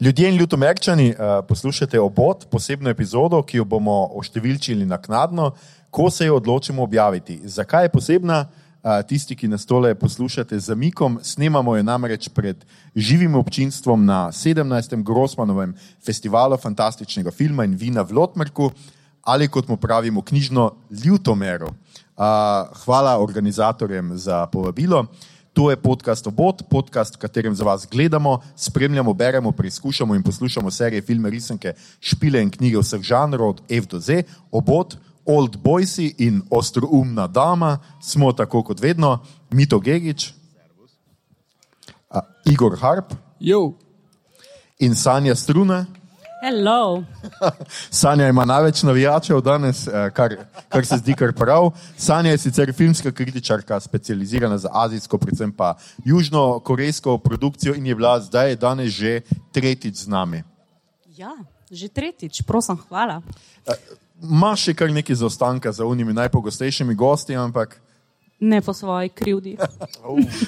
Ljudje in ljutomerčani, uh, poslušate obot, posebno epizodo, ki jo bomo oštevilčili naknadno, ko se jo odločimo objaviti. Zakaj je posebna? Uh, tisti, ki nas tole poslušate z zamikom, snemamo jo namreč pred živim občinstvom na 17. Grossmanovem festivalu fantastičnega filma in vina v Lotmerku ali kot mu pravimo knjižno Ljutomeru. Uh, hvala organizatorjem za povabilo. To je podcast Obot, podcast, v katerem za vas gledamo, spremljamo, beremo, preizkušamo in poslušamo serije, filme, risanke, špile in knjige vseh žanrov, od F do Z. Obot, Old Boysi in Ostroumna dama smo tako kot vedno, Mito Gigič, Igor Harp Jo. in Sanja Struna. Hello. Sanja ima največ navijačev danes, eh, kar, kar se zdi kar prav. Sanja je sicer filmska kritičarka, specializirana za azijsko, predvsem pa južno-korejsko produkcijo in je bila zdaj danes že tretjič z nami. Ja, že tretjič, prosim, hvala. Ma še kar nekaj zaostanka za unimi najpogostejšimi gosti, ampak. Ne po svoji krivdi.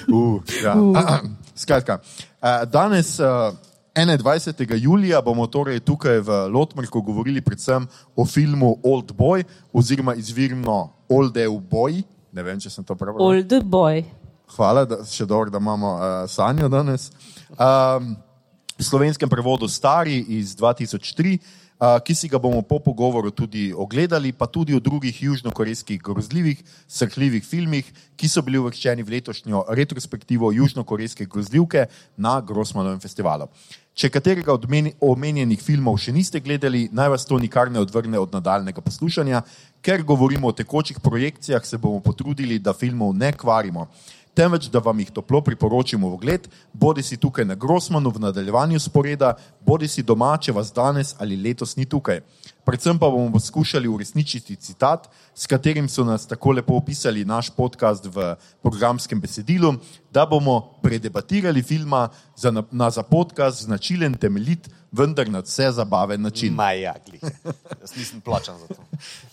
Uh, ja. Skratka, eh, danes, eh, 21. julija, bomo torej tukaj v Lotmerku govorili predvsem o filmu Old Boy, oziroma izvirno Old Boy. Ne vem, če sem to prav razumel. Old boy. Hvala, da, še dobro, da imamo uh, Sanjo danes. Um, v slovenskem prevodu Stari iz 2003, uh, ki si ga bomo po pogovoru tudi ogledali, pa tudi o drugih južnokorejskih grozljivih, srhljivih filmih, ki so bili uvrščeni v letošnjo retrospektivo južnokorejske grozljivke na Grossmanovem festivalu. Če katerega od omenjenih filmov še niste gledali, naj vas to nikar ne odvrne od nadaljnega poslušanja, ker govorimo o tekočih projekcijah, se bomo potrudili, da filmov ne kvarimo temveč da vam jih toplo priporočimo v ogled, bodi si tukaj na Grossmanu v nadaljevanju sporeda, bodi si doma, če vas danes ali letos ni tukaj. Predvsem pa bomo poskušali uresničiti citat, s katerim so nas tako lepo opisali naš podcast v programskem besedilu, da bomo predebatirali filma za, na, na za podcast značilen, temeljit, vendar na vse zabaven način. Maja, glih. Jaz nisem plačan za to.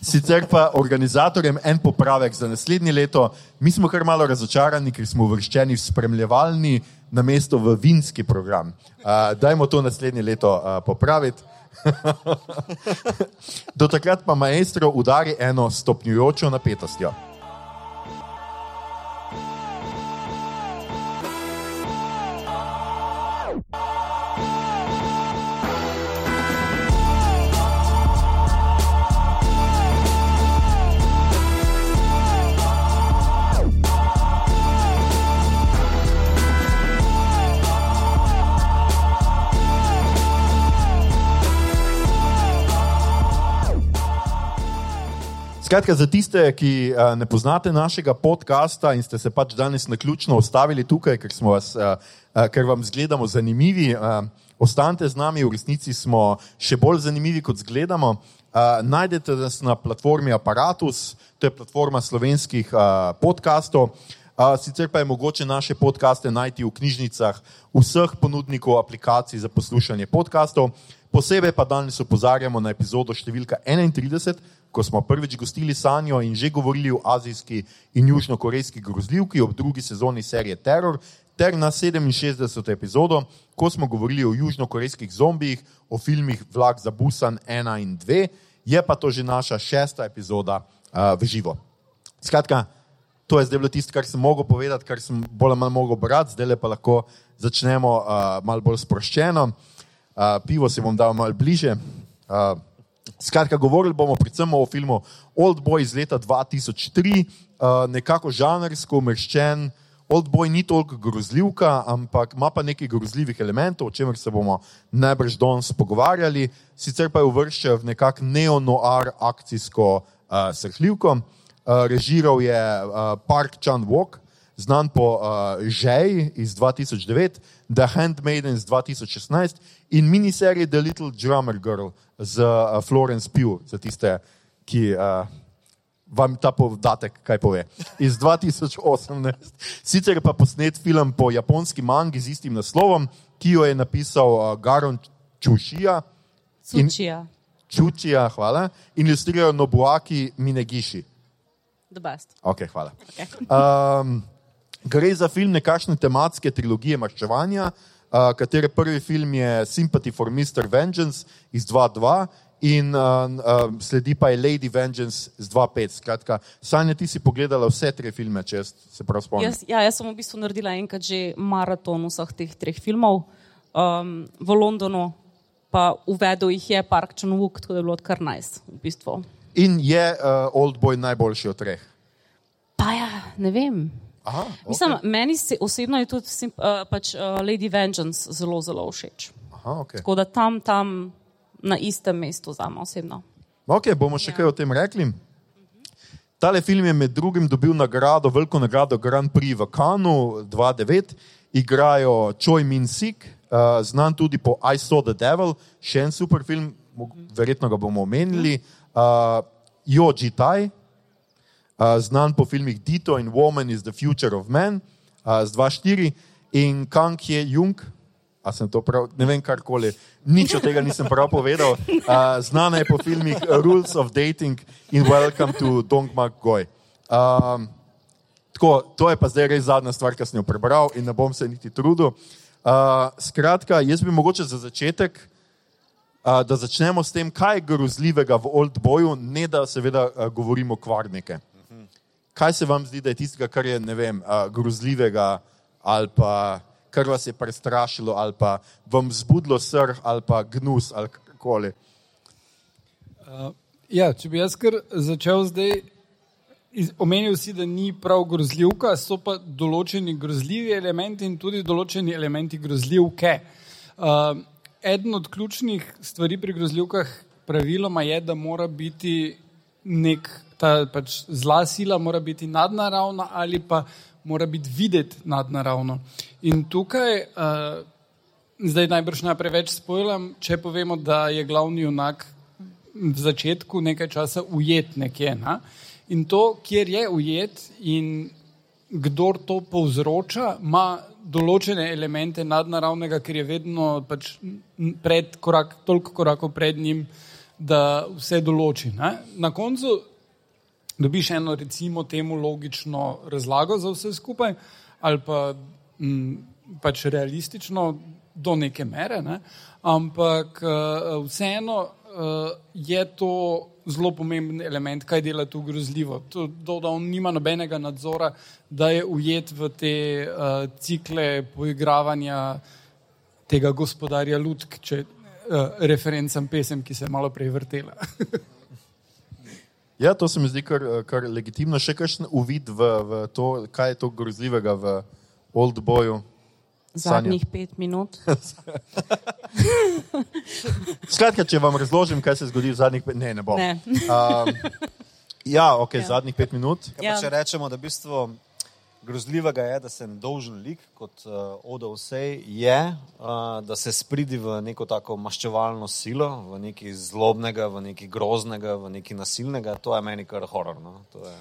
Sicer pa organizatorjem en popravek za naslednje leto. Mi smo kar malo razočarani, ker smo uvrščeni v spremljevalni na mesto v vinski program. Uh, dajmo to naslednje leto uh, popraviti. Do takrat pa maestro udari eno stopnjujočo napetostjo. Skratka, za tiste, ki uh, ne poznate našega podcasta in ste se pač danes na ključno ustavili tukaj, ker, vas, uh, uh, ker vam zgledamo zanimivi, uh, ostanite z nami, v resnici smo še bolj zanimivi, kot zgledamo. Uh, najdete nas na platformi Apparatus, to je platforma slovenskih uh, podkastov. Uh, sicer pa je mogoče naše podkaste najti v knjižnicah vseh ponudnikov aplikacij za poslušanje podkastov. Posebej pa danes opozarjamo na epizodo številka 31, ko smo prvič gostili Sanjo in že govorili o azijski in južnokorejski grozljivki ob drugi sezoni serije Terror, ter na 67. epizodo, ko smo govorili o južnokorejskih zombijih, o filmih Vlak za Busan 1 in 2, je pa to že naša šesta epizoda uh, v živo. Skratka, to je zdaj bilo tisto, kar sem mogel povedati, kar sem bolj ali manj mogel brati, zdaj pa lahko začnemo uh, malo bolj sproščeno. Uh, pivo si bom dal malo bliže. Uh, skratka, govorili bomo predvsem o filmu Old Boy iz leta 2003, uh, nekako žanrsko umeščen. Old Boy ni toliko grozljivka, ampak ima pa nekaj grozljivih elementov, o čemer se bomo najbrž danes pogovarjali. Sicer pa je uvrščen v nekakšno neo-noir akcijsko uh, srhljivko. Uh, režiral je uh, Park Chan-wook, znan po uh, Žeji iz 2009, The Handmaiden iz 2016 in miniserije The Little Drummer Girl z uh, Florence Pugh, za tiste, ki uh, vam ta podatek kaj pove. Iz 2018. Sicer pa posnet film po japonski mangi z istim naslovom, ki jo je napisal uh, Garon Čušija. Sučija, Čučija, hvala, in ilustrirajo Nobuaki best. Okay, hvala. Okay. Um, gre za film nekakšne tematske trilogije maščevanja, uh, katere prvi film je Sympathy for Mr. Vengeance iz 2.2 in uh, uh, sledi pa je Lady Vengeance z 2.5. Skratka, Sanja, ti si pogledala vse tri filme, če se prav spomnim. Jaz, ja, jaz sem v bistvu naredila enkrat že maraton vseh teh treh filmov um, v Londonu, pa uvedel jih je Park Chan-wook, tako da je bilo kar najs. Nice, v bistvu. In je uh, Old Boy najboljši od treh. Pa ja, ne vem. Aha, Mislim, okay. Meni se, osebno je tudi uh, pač, uh, Lady Vengeance zelo, zelo všeč. Aha, okay. Tako da tam, tam na istem mestu za me osebno. ok, bomo še kaj o tem rekli. Tale film je med drugim dobil nagrado, veliko nagrado Grand Prix v Cannes 2009, igrajo Choi Min Sik, uh, znan tudi po I Saw the Devil, še en super film, verjetno ga bomo omenili, uh, Jo Ji Tai, uh, znan po filmih Dito in Woman is the Future of uh, z 2-4, in Kang Hye Jung, a sem to prav, ne vem karkoli, nič od tega nisem prav povedal. Uh, znana je po filmih Rules of Dating in Welcome to Dong Mak Goi. Um, tako, to je pa zdaj res zadnja stvar, ki sem jo prebral in ne bom se niti trudil. Uh, skratka, jaz bi mogoče za začetek, uh, da začnemo s tem, kaj je grozljivega v Old Boyu, ne da seveda uh, govorimo kvarnike. Kaj se vam zdi, da je tistega, kar je vem, uh, grozljivega ali pa kar vas je prestrašilo ali pa vam zbudilo srh ali pa gnus ali karkoli. Uh, ja, če bi jaz kar začel zdaj, omenil si, da ni prav grozljivka, so pa določeni grozljivi elementi in tudi določeni elementi grozljivke. Uh, eden od ključnih stvari pri grozljivkah praviloma je, da mora biti nek, ta pač zla sila mora biti nadnaravna ali pa mora biti videti nadnaravno. In tukaj uh, Zdaj najbrž najprej več spojlam, če povemo, da je glavni junak v začetku nekaj časa ujet nekje. Na? In to, kjer je ujet in kdor to povzroča, ima določene elemente nadnaravnega, ker je vedno pač pred korak, toliko korakov pred njim, da vse določi. Ne? Na koncu dobiš eno, recimo, temu logično razlago za vse skupaj, ali pa m, pač realistično do neke mere, ne? ampak uh, vseeno uh, je to zelo pomemben element, kaj dela tu grozljivo. To, to, da on nima nobenega nadzora, da je ujet v te uh, cikle poigravanja tega gospodarja Ludk, če uh, referencam pesem, ki se je malo prej vrtela. Ja, to se mi zdi kar, kar legitimno. Še kakšen uvid v, v to, kaj je to grozljivega v Old Boyu. Zadnjih pet minut. Skratka, če vam razložim, kaj se zgodi v zadnjih pet minutah, ne, ne bom. Ne. Um, ja, ok, ja. Zadnjih pet minut. Ja, Ja. pa Če rečemo, da v bistvu grozljivega je, da se dolžen lik, kot uh, Oda Vsej, je, uh, da se spridi v neko tako maščevalno silo, v nekaj zlobnega, v nekaj groznega, v nekaj nasilnega. To je meni kar horor. No? Je...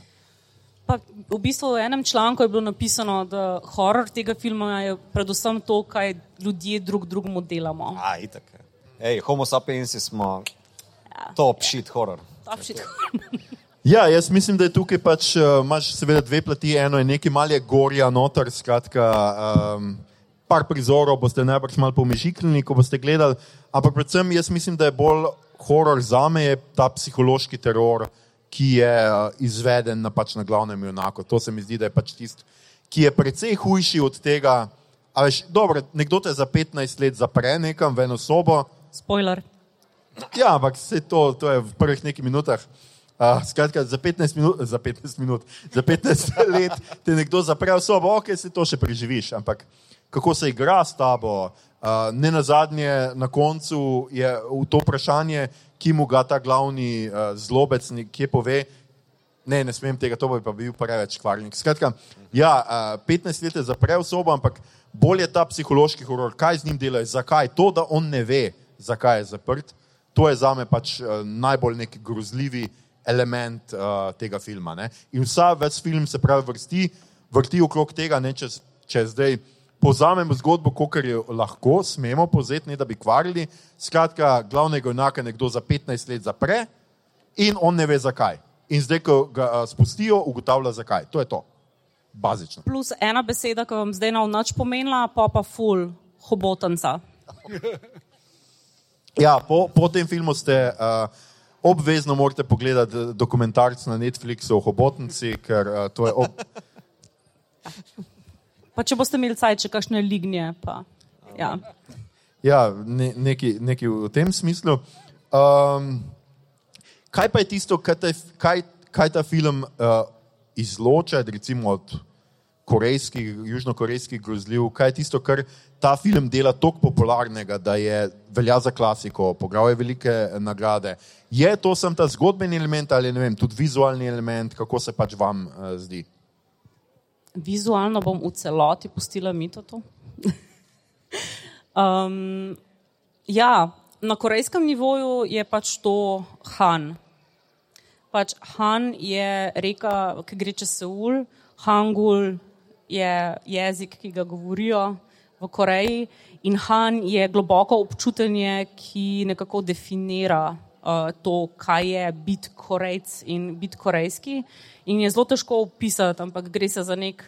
Pa v bistvu v enem članku je bilo napisano, da horor tega filma je predvsem to, kaj ljudje drug drugemu delamo. A, itak. je. Ej, homo sapiensi smo top shit horor. Top shit. Ja, jaz mislim, da je tukaj pač, uh, imaš seveda dve plati, eno je nekaj malje gorja noter, skratka, um, par prizorov boste najbrž malo pomežikljeni, ko boste gledali, ampak predvsem jaz mislim, da je bolj horor za me je ta psihološki teror, ki je uh, izveden na, pač na glavnem junaku. To se mi zdi, da je pač tisti, ki je precej hujši od tega. A Veš, dobro, nekdo te za 15 let zapre nekam v eno sobo, Spoiler. Ja, ampak vse to, to je v prvih nekaj minutah. Uh, skratka, za 15, minut, za 15 minut, za 15 let te nekdo zapre v sobo, ok, se to še preživiš, ampak kako se igra s tabo, uh, ne na zadnje, na koncu je to vprašanje, ki mu ga ta glavni uh, zlobec nekje pove, ne, ne smem tega, to bi pa bil preveč kvarnik. Skratka, ja, uh, 15 let je zapre v sobo, ampak bolje ta psihološki horor, kaj z njim delajo, zakaj, to, da on ne ve, zakaj je zaprt, to je za me pač uh, najbolj neki grozljivi element uh, tega filma. Ne? In vsa ves film se pravi vrsti, vrti okrog tega, ne, če, če zdaj povzamemo zgodbo, kot je lahko, smemo povzeti, ne da bi kvarili. Skratka, glavnega junaka nekdo za 15 let zapre in on ne ve zakaj. In zdaj, ko ga uh, spustijo, ugotavlja zakaj. To je to. Bazično. Plus ena beseda, ki vam zdaj na noč pomenila, pa pa ful Hobotanca. Ja, po, po tem filmu ste uh, obvezno morate pogledati dokumentarc na Netflixu o Hobotnici, ker uh, to je ob... Pa če boste imeli cajt, če kakšne lignje. Pa, ja. Ja, ne, neki, neki v tem smislu. Um, kaj pa je tisto, kaj, te, kaj, kaj ta film uh, izloča, recimo od korejskih, južnokorejskih grozljiv, kaj je tisto, kar ta film dela tako popularnega, da je velja za klasiko, poglavje velike nagrade. Je to sem ta zgodbeni element ali ne vem, tudi vizualni element, kako se pač vam uh, zdi? Vizualno bom v celoti pustila mito to. um, ja, na korejskem nivoju je pač to Han. Pač Han je reka, ki gre čez Seul, Hangul je jezik, ki ga govorijo v Koreji, in Han je globoko občutenje, ki nekako definira uh, to, kaj je biti Korejc in biti korejski. In je zelo težko opisati, ampak gre se za nek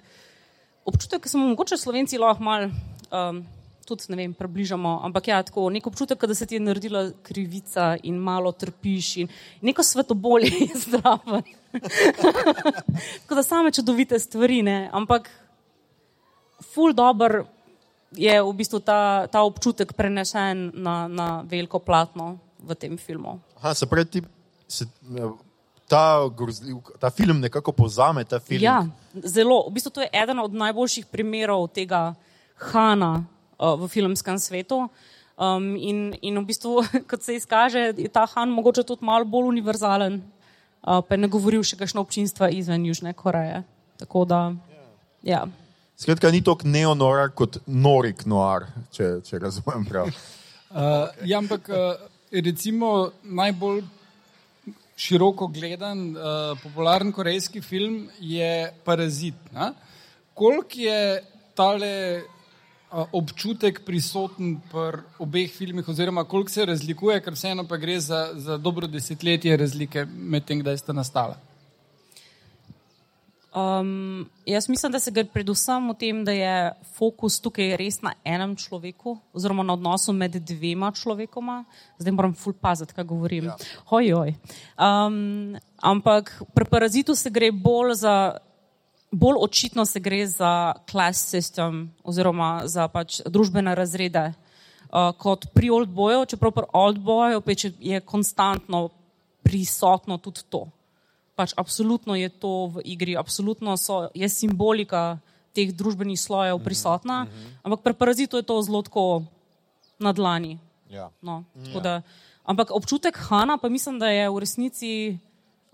občutek, ki smo mogoče Slovenci lahko malo. Um, Tudi ne vem, približamo. Ampak ja, tako nek občutek, da se ti je naredila krivica in malo trpiš, in neko svetobolje je zdravo. tako da same čudovite stvari, ne? ampak ful dobr je v bistvu ta, ta občutek prenešen na, na veliko platno v tem filmu. Aha, se pravi, ti, se, ta, grozljiv, ta film nekako povzame ta film. Ja, zelo. V bistvu to je eden od najboljših primerov tega Hana uh, v filmskem svetu. Um, in, in v bistvu, kot se izkaže, je ta Han mogoče tudi malo bolj univerzalen, uh, pa ne govoril še kakšno občinstva izven Južne Koreje. Tako da, ja. Skratka, ni to neonoar kot norik noar, če, če razumem prav. Uh, ja, ampak uh, recimo najbolj široko gledan, uh, popularen korejski film je Parazit. Koliko je tale uh, občutek prisoten pri obeh filmih, oziroma koliko se razlikuje, ker vseeno pa gre za, za dobro desetletje razlike med tem, kdaj sta nastala? Um, jaz mislim, da se gre predvsem v tem, da je fokus tukaj res na enem človeku, oziroma na odnosu med dvema človekoma. Zdaj moram ful paziti, kaj govorim. Ja. Hoj, hoj. Um, ampak pri parazitu se gre bolj za, bolj očitno se gre za class system oziroma za pač družbene razrede. Uh, kot pri Old Boyu, čeprav pri Old Boyu je konstantno prisotno tudi to pač absolutno je to v igri, absolutno so, je simbolika teh družbenih slojev mhm, prisotna, mm -hmm. ampak pri parazitu je to zelo tako na dlani. Ja. No, ja. da, ampak občutek Hana pa mislim, da je v resnici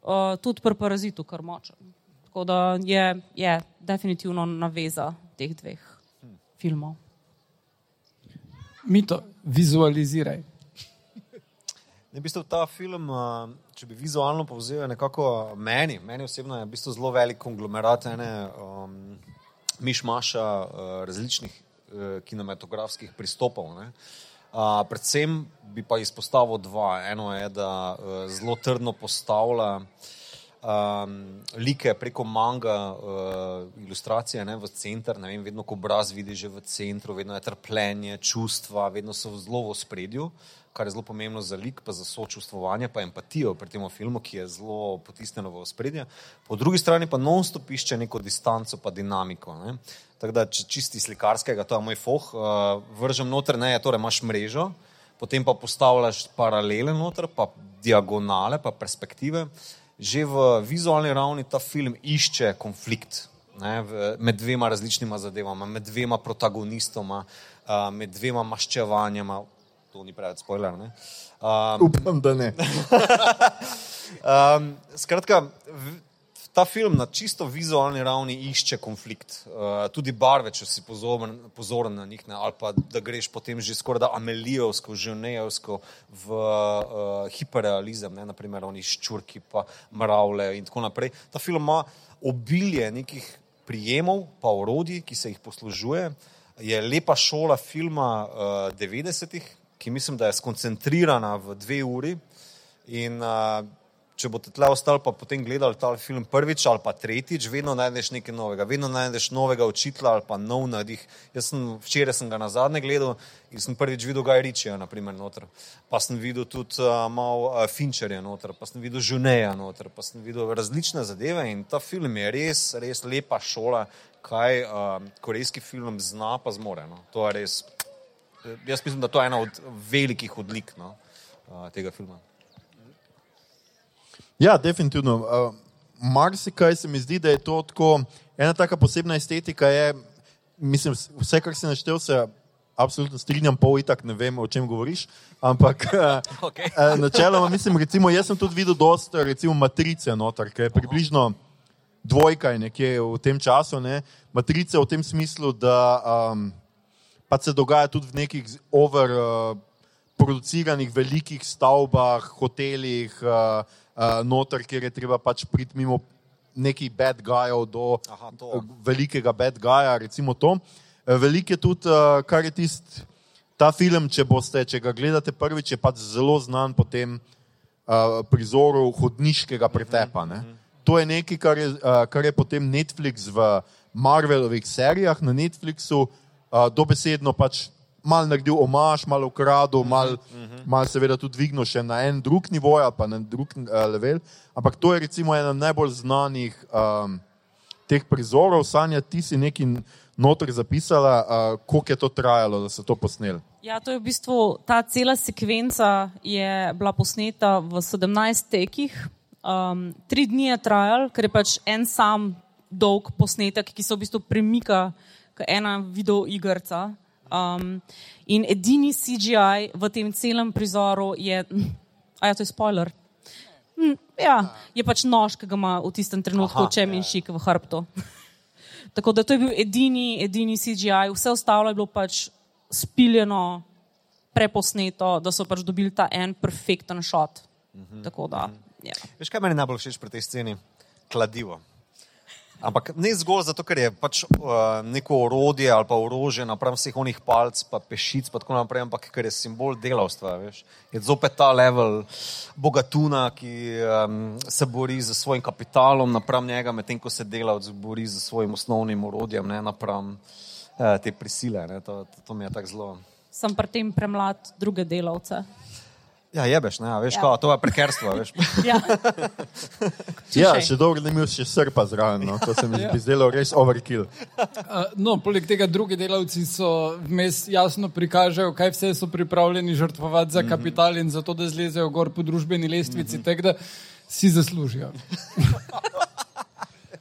uh, tudi pri parazitu kar močen. Tako da je, je definitivno naveza teh dveh hm. filmov. Mito, vizualiziraj. Ne, v bistvu ta film, če bi vizualno povzel, nekako meni, meni osebno je v bistvu zelo velik konglomerat ene um, mišmaša uh, različnih uh, kinematografskih pristopov. Ne. Uh, predvsem bi pa izpostavil dva. Eno je, da uh, zelo trdno postavlja um, like preko manga, uh, ilustracije ne, v center. Ne vem, vedno, ko obraz vidiš v centru, vedno je trpljenje, čustva, vedno so zelo v spredju. Kar je zelo pomembno za lik, pa za sočustvovanje, pa empatijo pri tem filmu, ki je zelo potisnjeno v spredje. Po drugi strani pa non-stop išče neko distanco, pa dinamiko. Ne? Tako da, če čisti slikarskega, to je moj foh, uh, vržem noter, ne, torej imaš mrežo, potem pa postavljaš paralele noter, pa diagonale, pa perspektive. Že v vizualni ravni ta film išče konflikt ne, med dvema različnima zadevama, med dvema protagonistoma, uh, med dvema maščevanjama, to ni preveč spoiler. Um, Upam, da ne. um, skratka, ta film na čisto vizualni ravni išče konflikt. Uh, tudi barve, če si pozoren, pozoren na njih, ne, ali pa da greš potem že skoraj da amelijovsko, že nejevsko v uh, hiperrealizem, ne, naprimer oni ščurki, pa mravlje in tako naprej. Ta film ima obilje nekih prijemov, pa orodij, ki se jih poslužuje. Je lepa šola filma uh, 90-ih, ki mislim, da je skoncentrirana v dve uri. In uh, če boste tle ostali, pa potem gledali ta film prvič ali pa tretjič, vedno najdeš nekaj novega, vedno najdeš novega učitla ali pa nov nadih. Jaz sem včeraj sem ga na zadnje gledal in sem prvič videl Gaj Ričija, naprimer, noter. Pa sem videl tudi uh, malo uh, Fincherja noter, pa sem videl Žuneja noter, pa sem videl različne zadeve in ta film je res, res lepa šola, kaj uh, korejski film zna pa zmore. No. To je res. Jaz mislim, da to je ena od velikih odlik no, uh, tega filma. Ja, definitivno. Uh, Marsikaj se mi zdi, da je to tako, ena taka posebna estetika. Je, mislim, vse, kar si naštel, se absolutno strinjam, pol itak ne vem, o čem govoriš. Ampak okay. uh, načeloma mislim, recimo, jaz sem tudi videl dosta, recimo, matrice noter, ki je približno dvojka nekje v tem času. Ne? Matrice v tem smislu, da um, pa se dogaja tudi v nekih over. Uh, produciranih velikih stavbah, hotelih, uh, uh, noter, kjer je treba pač priti mimo nekih bad guyov do Aha, velikega bad guya, recimo to. Veliko je tudi, uh, kar je tisti ta film, če, boste, če ga gledate prvič, je pač zelo znan po tem uh, prizoru hodniškega pretepa. Ne? To je nekaj, kar je, uh, kar je potem Netflix v Marvelovih serijah na Netflixu uh, dobesedno pač mal naredil omaž, mal ukradil, mal, uh -huh. mal seveda tudi dvignil še na en drug nivo, pa na drug uh, level. Ampak to je recimo ena najbolj znanih um, teh prizorov. Sanja, ti si nekaj notor zapisala, uh, koliko je to trajalo, da so to posneli. Ja, to je v bistvu ta cela sekvenca je bila posneta v 17 tekih. Um, tri dni je trajal, ker je pač en sam dolg posnetek, ki se v bistvu premika, kot ena video igrca. Um, in edini CGI v tem celem prizoru je, a ja, to je spoiler. Hm, ja, je pač nož, ki ga ima v tistem trenutku, če mi šik v hrbtu. Tako da to je bil edini, edini CGI, vse ostalo je bilo pač spiljeno, preposneto, da so pač dobili ta en perfekten shot. Mhm. Tako da. Ja. Veš, kaj meni najbolj všeč pri tej sceni? Kladivo. Ampak ne zgolj zato, ker je pač uh, neko orodje ali pa orožje napram vseh onih palc, pa pešic, pa tako naprej, ampak ker je simbol delavstva. Veš. Je zopet ta level bogatuna, ki um, se bori za svojim kapitalom napram njega, medtem ko se delavc bori za svojim osnovnim orodjem, ne napram uh, te prisile. To, to, to mi je tako zelo. Sem pri tem premlad druge delavce. Ja, jebeš, ne, veš, ja. Kao, to je prekerstvo. ja. ja, še dolgo ne imel še srpa zraven, no. to se mi ja. zdelo res overkill. Uh, no, poleg tega drugi delavci so vmes jasno prikažejo, kaj vse so pripravljeni žrtvovati za kapital mm -hmm. in za to, da zlezejo gor po družbeni lestvici, mm -hmm. tako da si zaslužijo.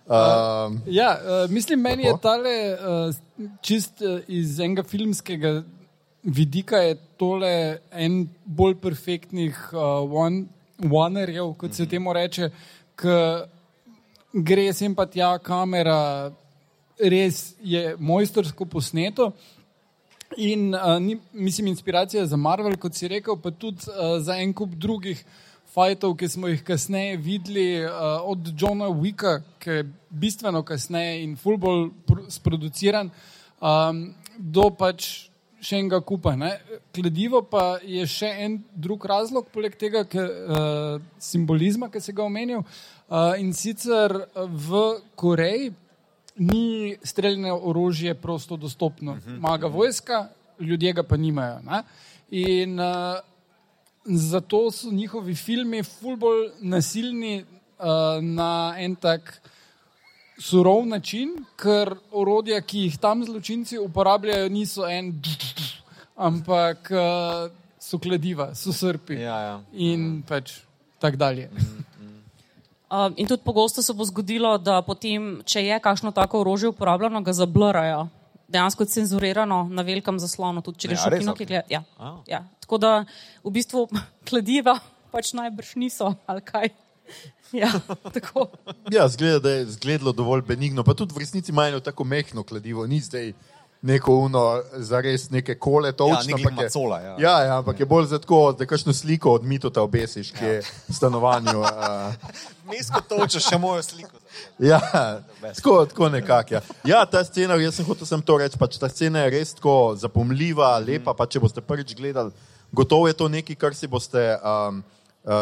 Um. Ja, uh, mislim, meni je tale uh, čist uh, iz enega filmskega vidika je tole en bolj perfektnih uh, kot se temu reče, ki gre sem pa tja, kamera res je mojstersko posneto. In uh, ni, mislim, inspiracija za Marvel, kot si rekel, pa tudi uh, za en kup drugih fajtov, ki smo jih kasneje videli, uh, od Johna Wicka, ki je bistveno kasneje in fulbol sproduciran, um, do pač še enega kupa. Ne? Kladivo pa je še en drug razlog, poleg tega ke, uh, simbolizma, ki se ga omenil. Uh, in sicer v Koreji ni streljne orožje prosto dostopno. Mhm. Maga vojska, ljudje ga pa nimajo. Ne? In uh, zato so njihovi filmi fulbol nasilni uh, na en tak surov način, ker orodja, ki jih tam zločinci uporabljajo, niso en, ampak uh, so kladiva, so srpi ja, ja. in pač tako dalje. Uh, in tudi pogosto se bo zgodilo, da potem, če je kakšno tako orožje uporabljeno, ga zablurajo. Dejansko je cenzurirano na velikem zaslonu, tudi če greš ja, v kino, ki gleda. Ja. Ja. Tako da v bistvu kladiva pač najbrž niso ali kaj. Ja, ja zgleda, da je zgledalo dovolj benigno, pa tudi v resnici imajo tako mehko kladivo, ni zdaj neko uno, za res neke kole, to ja, ampak je cola. Ja. Ja, ja, ampak je bolj za tako, da kakšno sliko od mitota obesiš, ki ja. je v stanovanju. Mesko toče, še mojo sliko. Ja, tako, tako nekako. Ja. ja, ta scena, jaz sem hotel sem to reči, pač ta scena je res tako zapomljiva, lepa, pa če boste prvič gledali, gotovo je to nekaj, kar si boste. Um,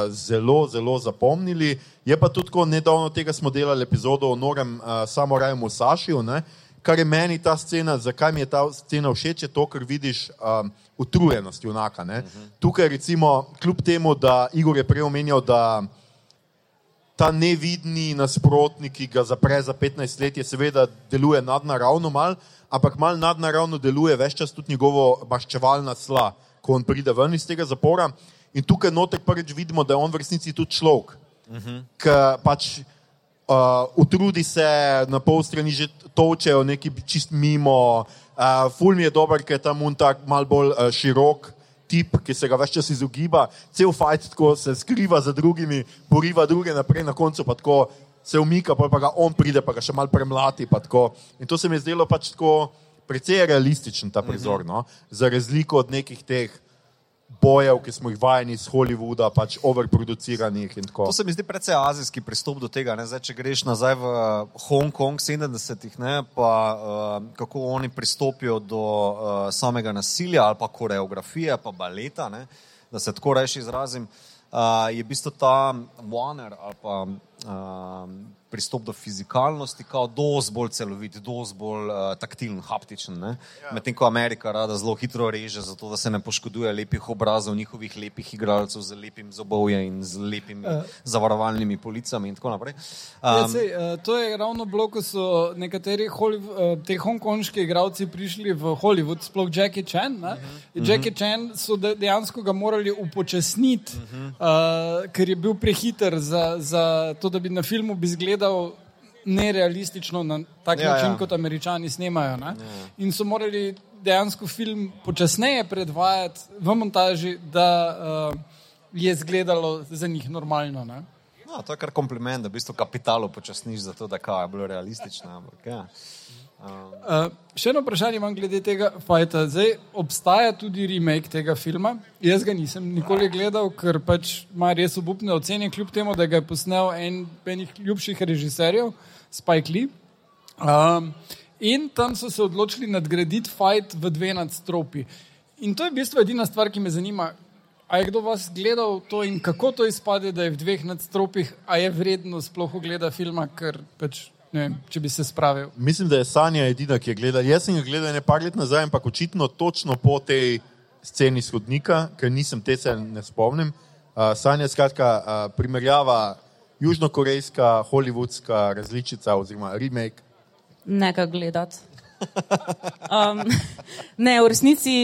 zelo, zelo zapomnili. Je pa tudi tako, nedavno tega smo delali epizodo o Norem uh, samoraju Musašiju, ne? kar je meni ta scena, zakaj mi je ta scena všeč, je to, ker vidiš um, utrujenost junaka. Uh -huh. Tukaj recimo, kljub temu, da Igor je prej omenjal, da ta nevidni nasprotnik, ki ga zapre za 15 let, je seveda deluje nadnaravno mal, ampak mal nadnaravno deluje več čas tudi njegovo maščevalna sla, ko on pride ven iz tega zapora. In tukaj noter prvič vidimo, da je on v resnici tudi človek, uh -huh. ki pač uh, utrudi se, na pol strani že točejo neki čist mimo. Uh, Fulm je dober, ker je tam un tak mal bolj uh, širok tip, ki se ga več čas izogiba, cel fajt tako se skriva za drugimi, poriva druge naprej, na koncu pa tako se umika, pa, pa ga on pride, pa ga še mal premlati. In to se mi je zdelo pač tako precej realističen ta prizor, no? za razliko od nekih teh bojev, ki smo jih vajeni iz Hollywooda, pač overproduciranih. To se mi zdi precej azijski pristop do tega. Zdaj, če greš nazaj v Hongkong 70-ih, pa uh, kako oni pristopijo do uh, samega nasilja ali pa koreografije, pa baleta, ne? da se tako reči izrazim, uh, je v bistvu ta Warner ali pa. Uh, pristop do fizikalnosti, kot dosti bolj celovit, dosti bolj uh, taktilen, haptičen. Ja. Medtem ko Amerika rada zelo hitro reže, zato da se ne poškoduje lepih obrazov njihovih lepih igralcev z lepim zobovjem in z lepimi uh. zavarovalnimi policami in tako naprej. Um, ja, sej, uh, to je ravno bilo, ko so nekateri uh, te hongkonški igralci prišli v Hollywood, sploh Jackie Chan. Uh -huh. Jackie uh -huh. Chan so dejansko ga morali upočasniti, uh -huh. uh, ker je bil prehiter za, za to, da bi na filmu bi izgledal gledal nerealistično na tak ja, način, ja. kot američani snemajo. Ja. In so morali dejansko film počasneje predvajati v montaži, da uh, je izgledalo za njih normalno. No, to je kar kompliment, da v bistvu kapitalo počasniš, zato da je bilo realistično. Ampak, ja. Uh, še eno vprašanje imam glede tega fajta. Zdaj obstaja tudi remake tega filma. Jaz ga nisem nikoli gledal, ker pač ima res obupne ocene, kljub temu, da ga je posnel en enih ljubših režiserjev, Spike Lee. Um, in tam so se odločili nadgraditi fajt v dve nadstropi. In to je v bistvu edina stvar, ki me zanima. A je kdo vas gledal to in kako to izpade, da je v dveh nadstropih, a je vredno sploh ogleda filma, ker pač vem, če bi se spravil. Mislim, da je Sanja edina, ki je gledala. Jaz sem ga gledal nekaj let nazaj, ampak očitno točno po tej sceni shodnika, ker nisem te se ne spomnim. Uh, Sanja skratka uh, primerjava južnokorejska, hollywoodska različica oziroma remake. Nekaj gledati. Um, ne, v resnici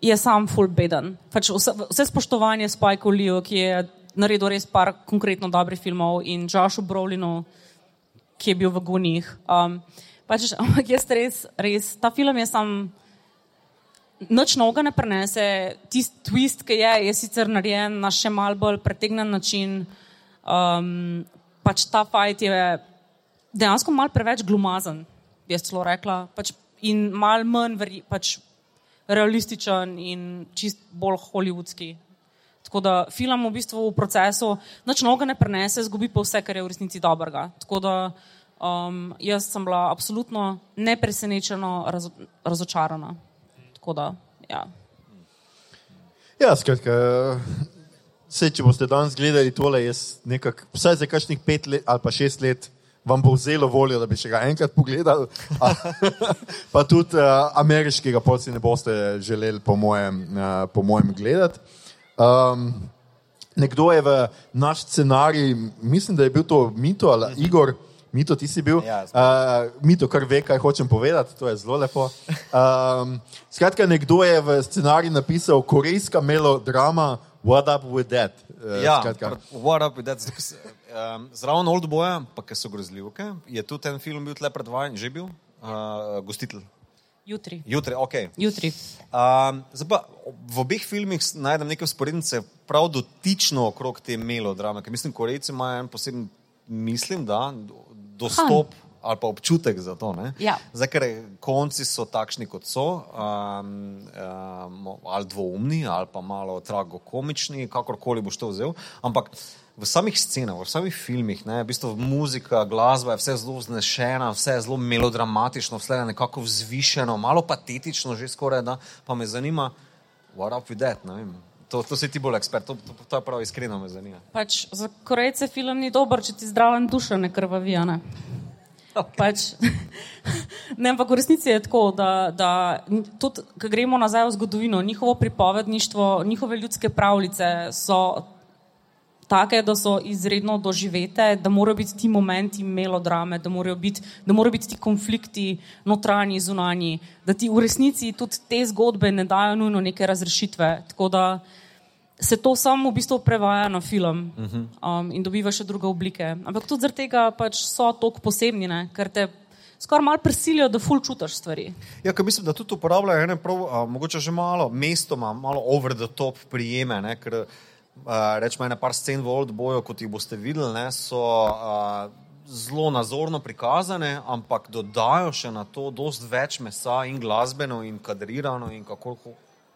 je sam full beden. Pač vse, vse spoštovanje Spike Lee, ki je naredil res par konkretno dobrih filmov in Joshu Brolinu ki je bil v Gunjih. Um, pač, ampak jaz res, res, ta film je sam. Noč noga ne prenese, tisti twist, ki je, je sicer narejen na še mal bolj pretegnen način. Um, pač ta fajt je dejansko mal preveč glumazen, bi jaz celo rekla, pač in mal manj veri, pač realističen in čist bolj hollywoodski. Tako da film v bistvu v procesu noč noga ne prenese, zgubi pa vse, kar je v resnici dobrega. Tako da um, jaz sem bila absolutno nepresenečeno razo, razočarana. Tako da, ja. Ja, skratka. Vse, če boste danes gledali tole, jaz nekako, vsaj za kakšnih pet let ali pa šest let, vam bo vzelo voljo, da bi še ga enkrat pogledali. pa tudi uh, ameriškega, pa si ne boste želeli, po mojem, uh, po mojem gledati. Um, nekdo je v naš scenarij, mislim, da je bil to Mito ali mhm. Igor. Mito, ti si bil. Ja, uh, Mito, kar ve, kaj hočem povedati, to je zelo lepo. Um, skratka, nekdo je v scenariju napisal korejska melodrama What Up With That. Uh, ja, What Up With That. Um, Zraven Old Boya, pa ki so grozljivke, je tudi ten film bil tle predvajan, že bil uh, gostitelj. Jutri. Jutri, okay. Jutri. Um, pa, v obeh filmih najdem nekaj sporednice, prav dotično okrog te melodrame. Mislim, Korejci imajo en poseben, mislim, da dostop Han. ali pa občutek za to. Ja. Zdaj, ker konci so takšni, kot so, um, um, ali dvoumni, ali pa malo tragokomični, kakorkoli boš to vzel. Ampak v samih scenah, v samih filmih, ne, v bistvu muzika, glasba je vse zelo znešena, vse je zelo melodramatično, vse je nekako vzvišeno, malo patetično, že skoraj da. Pa me zanima, what up with that? To, to si ti bolj ekspert, to, to, to je prav iskreno me zanima. Pač za korejce film ni dober, če ti zdraven duša ne krvavi. a Ne? Okay. Pač, ne, ampak v resnici je tako, da, da tudi, ko gremo nazaj v zgodovino, njihovo pripovedništvo, njihove ljudske pravljice so take, da so izredno doživete, da morajo biti ti momenti melodrame, da morajo biti, da morajo biti ti konflikti notranji, zunanji, da ti v resnici tudi te zgodbe ne dajo nujno neke razrešitve. Tako da se to samo v bistvu prevaja na film um, in dobiva še druge oblike. Ampak tudi zaradi tega pač so tako posebni, ne? ker te skoraj malo prisilijo, da ful čutiš stvari. Ja, ker mislim, da tudi uporabljajo ene prav, a, mogoče že malo mestoma, malo over the top prijeme, ne, ker rečemo ene par scen v Old Boyu, kot jih boste videli, ne, so a, zelo nazorno prikazane, ampak dodajo še na to dost več mesa in glasbeno in kadrirano in kako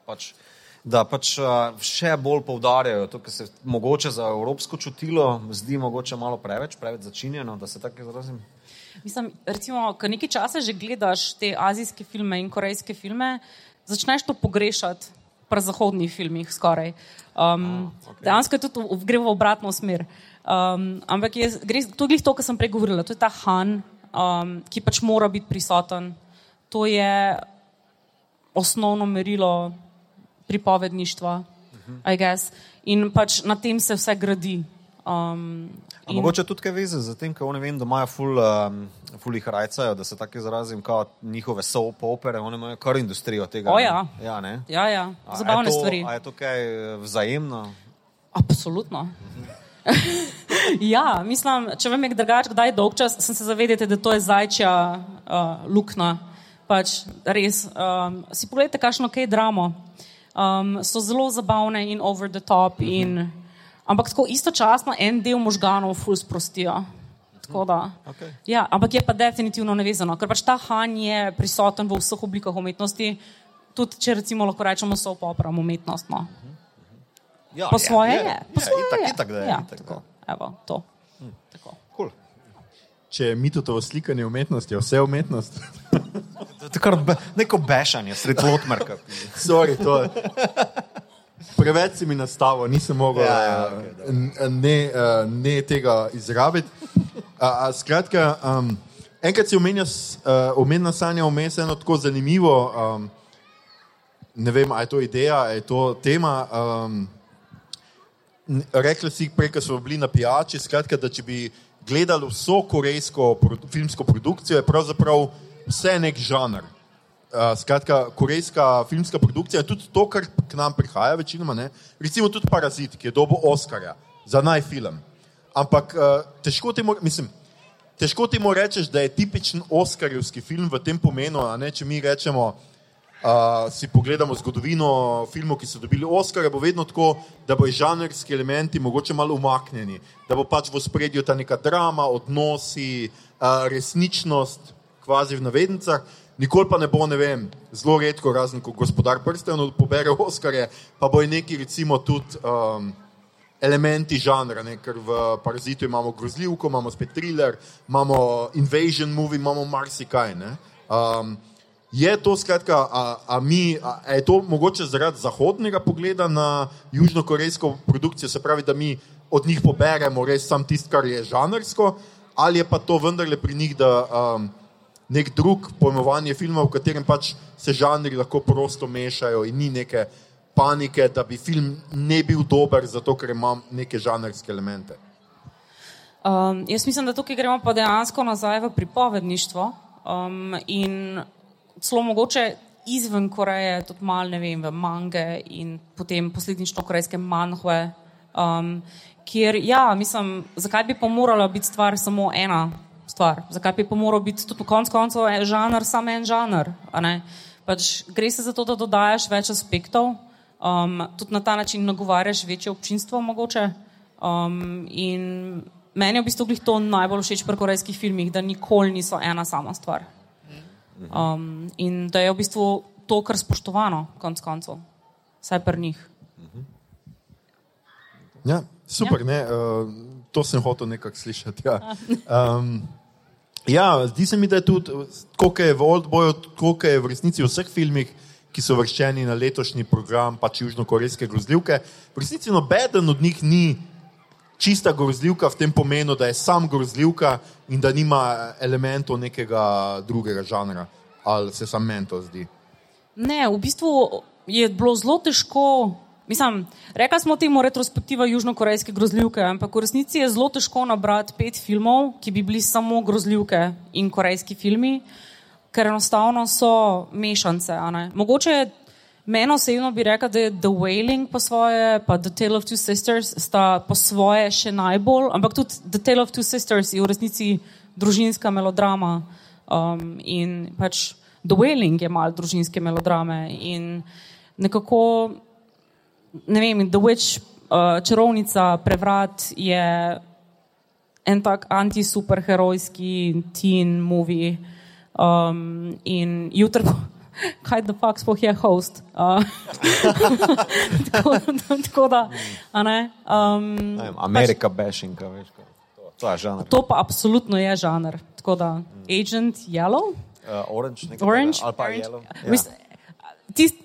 pač. Da pač a, še bolj poudarjajo to, kar se mogoče za evropsko čutilo zdi mogoče malo preveč, preveč začinjeno, da se tako izrazim. Mislim, recimo, ko nekaj časa že gledaš te azijske filme in korejske filme, začneš to pogrešati pri zahodnih filmih skoraj. Um, okay. Dejansko je tudi v- gre v obratno smer. Um, ampak je, gre, to je to, kar sem prej govorila. To je ta Han, um, ki pač mora biti prisoten. To je osnovno merilo pripovedništva, I guess. In pač na tem se vse gradi. Um, In... Mogoče tudi kaj veze z tem, ker oni vem, da imajo ful, um, ful jih rajcajo, da se tako izrazim, kot njihove soap opere, oni imajo kar industrijo tega. O, ne? ja. ja, ne? ja, ja, A- a zabavne to- stvari. A je to kaj eh, vzajemno? Absolutno. ja, mislim, če vem, je drugače, kdaj je dolg čas, sem se zavedati, da to je zajčja uh, luknja. Pač res. Um, si pogledajte, kakšno kaj dramo. Um, so zelo zabavne in over the top. In, ampak tako istočasno en del možganov ful sprostijo. Da. Okej. Ja, ampak je pa definitivno nevezano, ker pač ta Han je prisoten v vseh oblikah umetnosti, tudi če recimo lahko rečemo so popram umetnost. No. Ja, Po svoje je. Po Ja, svoje itak, je. itak, da je. Ja, itak, da tako. je. Evo, to. Tako. Cool. Če je mitotovo slikanje umetnost, je vse umetnost. To je kar be, neko bešanje, sred lotmerka. Sorry, to je. Preveč si mi nastavo, nisem mogel Ja, ja, eh, n- ne, eh, ne tega izrabiti. Skratka, um, enkrat si omenil, uh, omenil Sanja vmes eno tako zanimivo, um, ne vem, ali je to ideja, ali je to tema. Um, Rekli si prej, ko smo bili na pijači, skratka, da če bi gledali vso korejsko produ filmsko produkcijo, je pravzaprav vse nek žanr. Uh, skratka, korejska filmska produkcija tudi to, kar k nam prihaja, večinoma. Ne? Recimo tudi Parazit, ki je dobil Oscarja za najfilm. Ampak uh, težko temu, mislim, težko temu rečeš, da je tipičen Oscarjevski film v tem pomenu, ne če mi rečemo. Uh, si pogledamo zgodovino filmov, ki so dobili Oscar, bo vedno tako, da bo žanrski elementi mogoče malo umaknjeni, da bo pač v spredju ta neka drama, odnosi, uh, resničnost, kvazi v navednicah. Nikoli pa ne bo, ne vem, zelo redko, razen ko gospodar prstenov pobere Oscarje, pa bo neki recimo tudi um, elementi žanra, ne? ker v Parazitu imamo grozljivko, imamo spet thriller, imamo invasion movie, imamo marsikaj. ne. Um, Je to skratka, a, a mi, a, a je to mogoče zaradi zahodnega pogleda na južnokorejsko produkcijo, se pravi, da mi od njih poberemo res sam tisto, kar je žanrsko, ali je pa to vendarle pri njih, da um, nek drug pojmovanje filma, v katerem pač se žanri lahko prosto mešajo in ni neke panike, da bi film ne bil dober, zato ker ima neke žanrske elemente. Um, jaz mislim, da tukaj gremo pa dejansko nazaj v pripovedništvo um, in celo mogoče izven Koreje, tudi malo ne vem, v mange in potem posledično korejske manhve, um, kjer, ja, mislim, zakaj bi pa morala biti stvar samo ena stvar, zakaj bi pa moral biti tudi konc koncev en žanr, samo en žanr? Pač gre se za to, da dodajaš več aspektov, um, tudi na ta način nagovarjaš večje občinstvo mogoče. Um, in meni je v bistvu to najbolj všeč pri korejskih filmih, da nikoli niso ena sama stvar. Um, in da je v bistvu to, kar spoštovano, konc koncev, vsaj pri njih. Ja, super, ja. Ne, uh, to sem hotel nekako slišati. Ja. Um, ja, zdi se mi, da je tudi, koliko je v Old Boyu, koliko je v resnici v vseh filmih, ki so vrščeni na letošnji program pač južnokorejske grozljivke. V resnici nobeden od njih ni čista grozljivka v tem pomenu, da je sam grozljivka in da nima elementov nekega drugega žanra. Ali se sam meni to zdi? Ne, v bistvu je bilo zelo težko. Mislim, rekla smo temu retrospektiva južnokorejske grozljivke, ampak v resnici je zelo težko nabrati pet filmov, ki bi bili samo grozljivke in korejski filmi, ker enostavno so mešance. Mogoče meni osebno bi rekla, da je The Wailing po svoje, pa The Tale of Two Sisters sta po svoje še najbolj, ampak tudi The Tale of Two Sisters je v resnici družinska melodrama um, in pač The Wailing je mal družinske melodrame in nekako ne vem, The Witch, uh, čarovnica, prevrat je en tak anti-superherojski teen movie. Um, in jutri, kaj da faks sploh je host. Uh, tako, tako da, a ne. Um, Ne vem, Amerika bashing, a veš, kaj. To, to je žanr. to pa absolutno je žanr. Tako da, Agent Yellow. Uh, orange, nekaj Orange, ali pa orange. yellow. Ja. Mis, tist,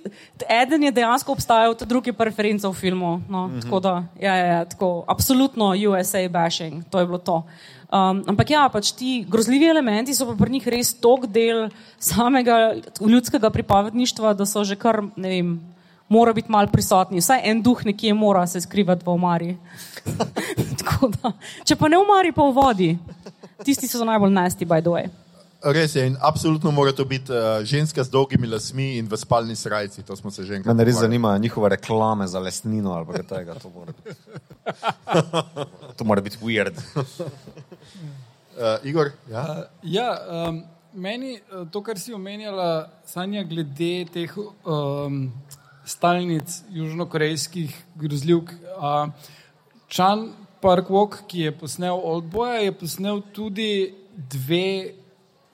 eden je dejansko obstajal, ta drugi je pa referenca v filmu. No, mm -hmm. Tako da, ja, ja, ja, tako, absolutno USA bashing, to je bilo to. Um, ampak ja, pač ti grozljivi elementi so pa pri njih res tok del samega ljudskega pripovedništva, da so že kar, ne vem, mora biti mal prisotni. Vsaj en duh nekje mora se skrivati v omari. Da, če pa ne v omari, pa v vodi. Tisti so najbolj nasty, by the way. Res je, in absolutno mora to biti uh, ženska z dolgimi lasmi in v spalni srajci. To smo se že enkrat Mene res pogovarjali. zanima njihove reklame za lesnino ali pa kaj tega. To mora biti, to mora biti weird. Uh, Igor, ja? Ja, um, meni to, kar si omenjala, Sanja, glede teh um, stalnic južnokorejskih grozljivk. Uh, Chan Park Walk, ki je posnel Oldboya, je posnel tudi dve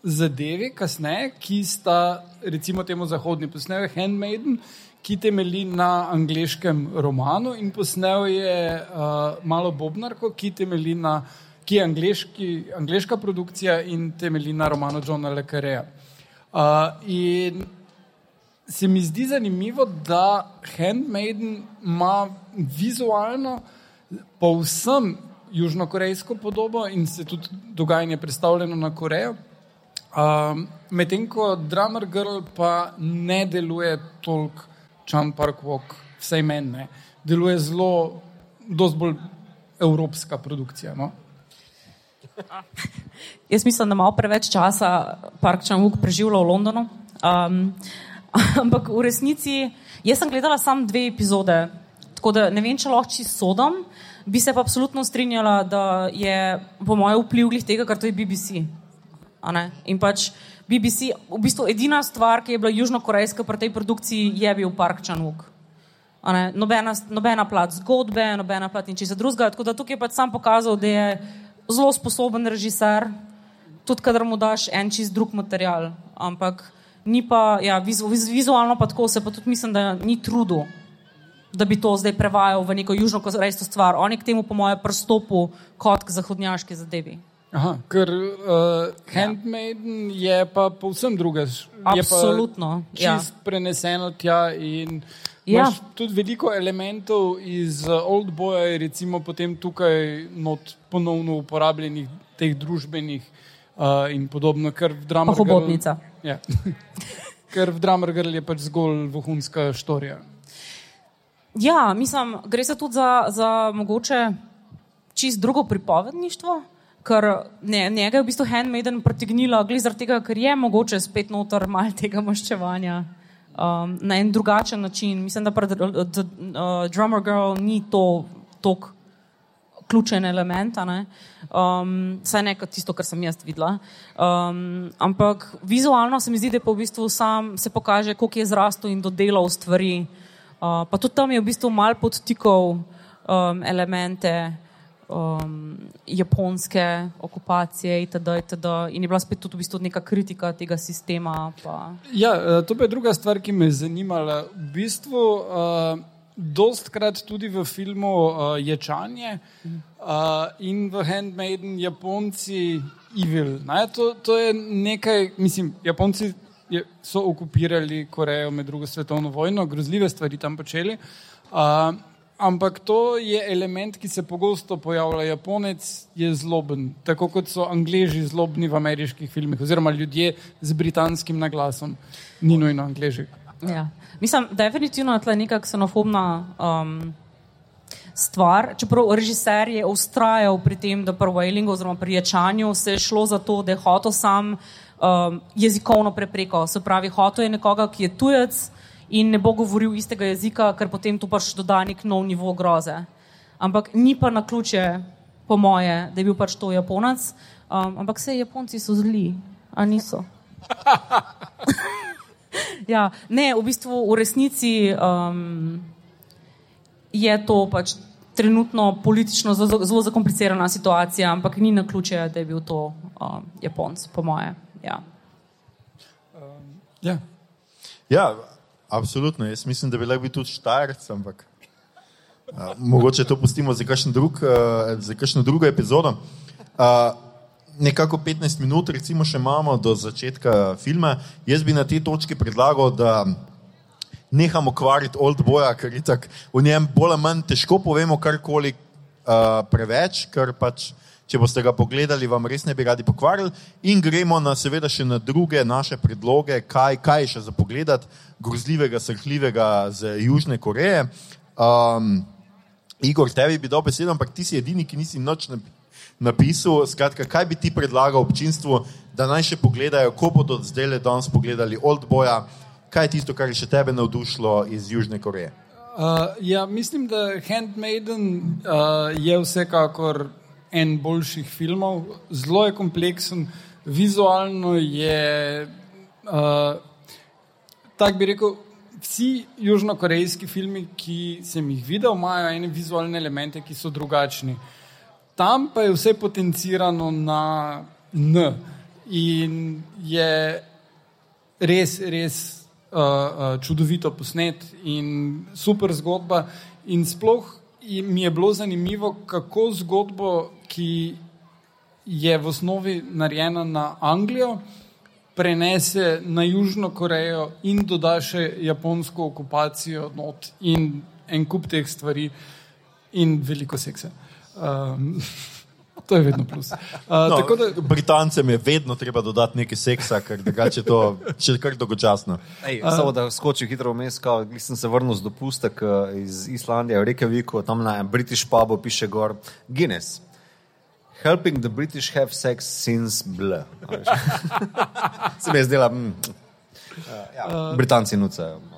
zadevi kasneje, ki sta, recimo, temu zahodni. Posnel Handmaiden, ki temelji na angliškem romanu, in posnel je uh, malo Bobnarko, ki temelji na ki je angliški, angliška produkcija in temelji na romanu Johna Le Carreja. Uh, in se mi zdi zanimivo, da Handmaiden ima vizualno povsem južnokorejsko podobo in se tudi dogajanje predstavljeno na Korejo. Um, Medtem ko Drummer Girl pa ne deluje toliko Chan Park Walk, vsaj meni ne. Deluje zelo, dosti bolj evropska produkcija. No? Jaz mislim, da malo preveč časa Park Chan-wook preživlja v Londonu. Um, ampak v resnici, jaz sem gledala samo dve epizode, tako da ne vem, če lahko čisto sodam. Bi se pa absolutno strinjala, da je po mojem vpliv tega, kar to je BBC. In pač BBC, v bistvu edina stvar, ki je bila južnokorejska pri tej produkciji, je bil Park Chan-wook. Nobena, nobena plat zgodbe, nobena plat in česa drugega. Tako da tukaj je pač sam pokazal, da je zelo sposoben režiser, tudi kadar mu daš en čist drug material. Ampak ni pa, ja, vizu, viz, vizualno pa tako se pa tudi mislim, da ni trudu, da bi to zdaj prevajal v neko južno-korejsko stvar. On je k temu, po mojem, pristopu kot k zahodnjaški zadevi. Aha, ker uh, Handmaiden je pa povsem druga. Absolutno, ja. čist ja. preneseno tja in Ja. ja. tudi veliko elementov iz uh, Old Boya je recimo potem tukaj not ponovno uporabljenih teh družbenih uh, in podobno, ker v Pa hobotnica. Ja. ker v Girl je pač zgolj vohunska štorija. Ja, mislim, gre se tudi za, za mogoče čist drugo pripovedništvo, ker njega je v bistvu Handmaiden pritegnila, glede zaradi tega, ker je mogoče spet noter malo tega maščevanja um, na en drugačen način. Mislim, da pri uh, Drummer Girl ni to tok ključen element, ne. um, saj ne kot tisto, kar sem jaz videla. Um, ampak vizualno se mi zdi, da pa v bistvu sam se pokaže, koliko je zrastel in dodelal stvari. Uh, pa tudi tam je v bistvu mal podtikal um, elemente um, japonske okupacije itd., itd. in je bila spet tudi v bistvu neka kritika tega sistema. Pa. Ja, eh, to je druga stvar, ki me je zanimala. V bistvu, uh, dostkrat tudi v filmu uh, Ječanje uh, in v Handmaiden Japonci evil. Ne? To, to je nekaj, mislim, Japonci je, so okupirali Korejo med drugo svetovno vojno, grozljive stvari tam počeli. Uh, ampak to je element, ki se pogosto pojavlja. Japonec je zloben, tako kot so Angleži zlobni v ameriških filmih, oziroma ljudje z britanskim naglasom, ni nujno Angleži. Ja. Mislim, definitivno je tle neka ksenofobna um, stvar. Čeprav režiser je ustrajal pri tem, da pri Wailingu oziroma pri ječanju se je šlo za to, da je hotel sam um, jezikovno prepreko. Se pravi, hotel je nekoga, ki je tujec in ne bo govoril istega jezika, ker potem tu pač doda nek nov nivo groze. Ampak ni pa na ključe, po moje, da je bil pač to Japonec. Um, ampak vse Japonci so zli, a niso. ja, ne, v bistvu v resnici um, je to pač trenutno politično zelo, zelo zakomplicirana situacija, ampak ni na ključe, da je bil to um, Japonc, po moje. Ja. Um, ja. ja, absolutno. Jaz mislim, da bi lahko bil tudi štajerc, ampak uh, mogoče to pustimo za kakšno drug, uh, drugo epizodo. Uh, nekako 15 minut, recimo, še imamo do začetka filma. Jaz bi na tej točki predlagal, da nehamo kvariti Old Boya, ker je tako v njem bolj ali manj težko povemo karkoli uh, preveč, ker pač. Če boste ga pogledali, vam res ne bi radi pokvarili. In gremo na, seveda, še na druge naše predloge, kaj, kaj še za pogled, grozljivega, srhljivega z Južne Koreje. Um, Igor, tebi bi dal besedo, ampak ti si edini, ki nisi noč napisal. Skratka, kaj bi ti predlagal občinstvu, da naj še pogledajo, ko bodo zdaj le danes pogledali Old Boya, kaj je tisto, kar je še tebe navdušilo iz Južne Koreje? Uh, ja, mislim, da Handmaiden uh, je vsekakor en boljših filmov, zelo je kompleksen, vizualno je. Uh, Tako bi rekel, vsi južnokorejski filmi, ki sem jih videl, imajo ene vizualne elemente, ki so drugačni. Tam pa je vse potencirano na N in je res, res uh, uh, čudovito posnet in super zgodba. In sploh mi je bilo zanimivo, kako zgodbo, ki je v osnovi narejena na Anglijo, prenese na Južno Korejo in doda še japonsko okupacijo not in en kup teh stvari in veliko seksa. Um, To je vedno plus. Uh, no, da... Britancem je vedno treba dodati nekaj seksa, ker drugače to še kar dolgočasno. Ej, uh, samo da skočim hitro vmes, sem se vrnil z dopustek iz Islandije, v Reykjaviku, tam na British pubu piše gor Guinness. Helping the British have sex since bl. se mi je zdela, mm, uh, ja, uh, Britanci nucajo. No.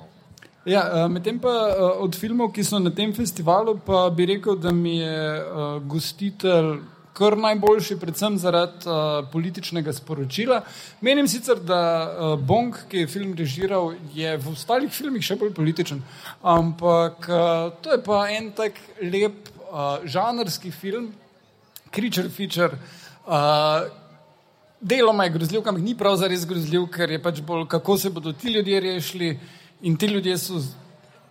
Ja, Medtem pa od filmov, ki so na tem festivalu, pa bi rekel, da mi je gostitelj kar najboljši, predvsem zaradi uh, političnega sporočila. Menim sicer, da uh, Bong, ki je film režiral, je v ostalih filmih še bolj političen, ampak uh, to je pa en tak lep uh, žanrski film, Creature Feature. Uh, Deloma je grozljiv, ampak ni prav zares grozljiv, ker je pač bolj, kako se bodo ti ljudje rešili in ti ljudje so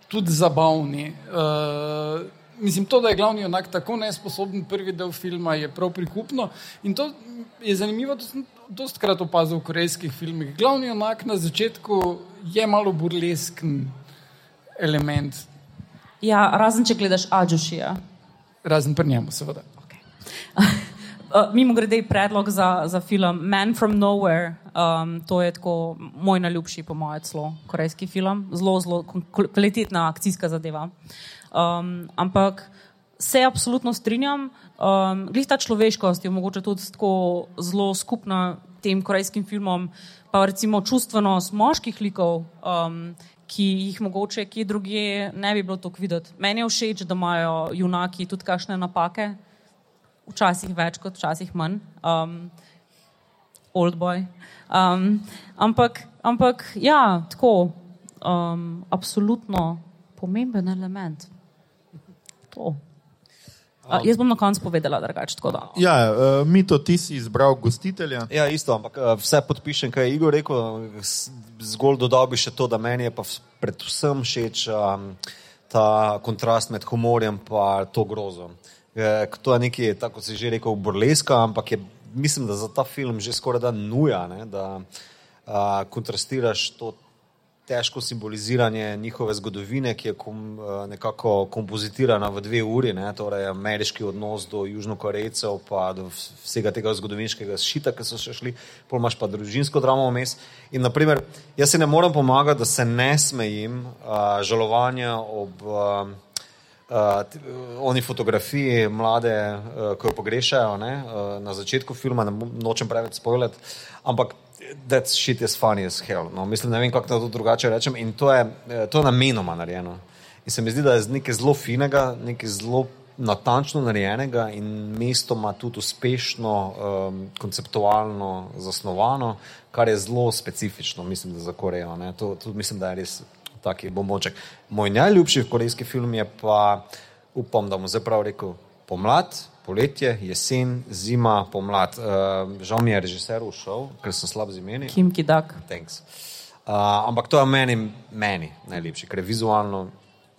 tudi zabavni. Uh, mislim, to, da je glavni junak tako nesposoben, prvi del filma je prav prikupno. In to je zanimivo, da sem dosti krat opazil v korejskih filmih. Glavni junak na začetku je malo burlesken element. Ja, razen če gledaš Ađušija. Razen pri njemu, seveda. Uh, Mimo grede predlog za, za film Man from Nowhere. Um, to je tako moj najljubši, po mojem, celo korejski film. Zelo, zelo kvalitetna akcijska zadeva. Um, ampak se absolutno strinjam, um, glej ta človeškost je mogoče tudi tako zelo skupna tem korejskim filmom, pa recimo čustvenost moških likov, um, ki jih mogoče kje drugje ne bi bilo tako videti. Meni je všeč, da imajo junaki tudi kakšne napake, včasih več kot včasih manj. Um, Old boy. Um, ampak, ampak, ja, tako, um, absolutno pomemben element to. A, jaz bom na koncu povedala, da je tako. Ja, uh, mi to ti si izbral gostitelja. Ja, isto, ampak uh, vse podpišem, kaj je Igor rekel. Zgolj dodal bi še to, da meni je pa predvsem všeč um, ta kontrast med humorjem in to grozo. E, to je nekaj, tako si že rekel, burleska, ampak je, mislim, da za ta film že skoraj da nuja. Ne, da, uh, kontrastiraš to težko simboliziranje njihove zgodovine, ki je kom, uh, nekako kompozitirana v dve uri, ne, torej ameriški odnos do južnokorejcev, pa do vsega tega zgodovinskega šita, ki so še šli, pol imaš pa družinsko dramo vmes. In naprimer, jaz se ne morem pomagati, da se ne smejim uh, žalovanja ob. Uh, Uh, oni fotografiji mlade, uh, ki jo pogrešajo ne, uh, na začetku filma, ne nočem preveč spoilati, ampak that shit is funny as hell. No, mislim, ne vem, kako to drugače rečem. In to je, to je namenoma narejeno. In se mi zdi, da je nekaj zelo finega, nekaj zelo natančno narejenega in mestoma tudi uspešno, um, konceptualno zasnovano, kar je zelo specifično, mislim, za Korejo. To, to mislim, da je res taki bombonček. Moj najljubši korejski film je pa, upam, da bom zdaj prav rekel, pomlad, poletje, jesen, zima, pomlad. Uh, žal mi je režiser ušel, ker sem slab z imeni. Kim Kidak. Uh, ampak to je meni, meni najlepši, ker je vizualno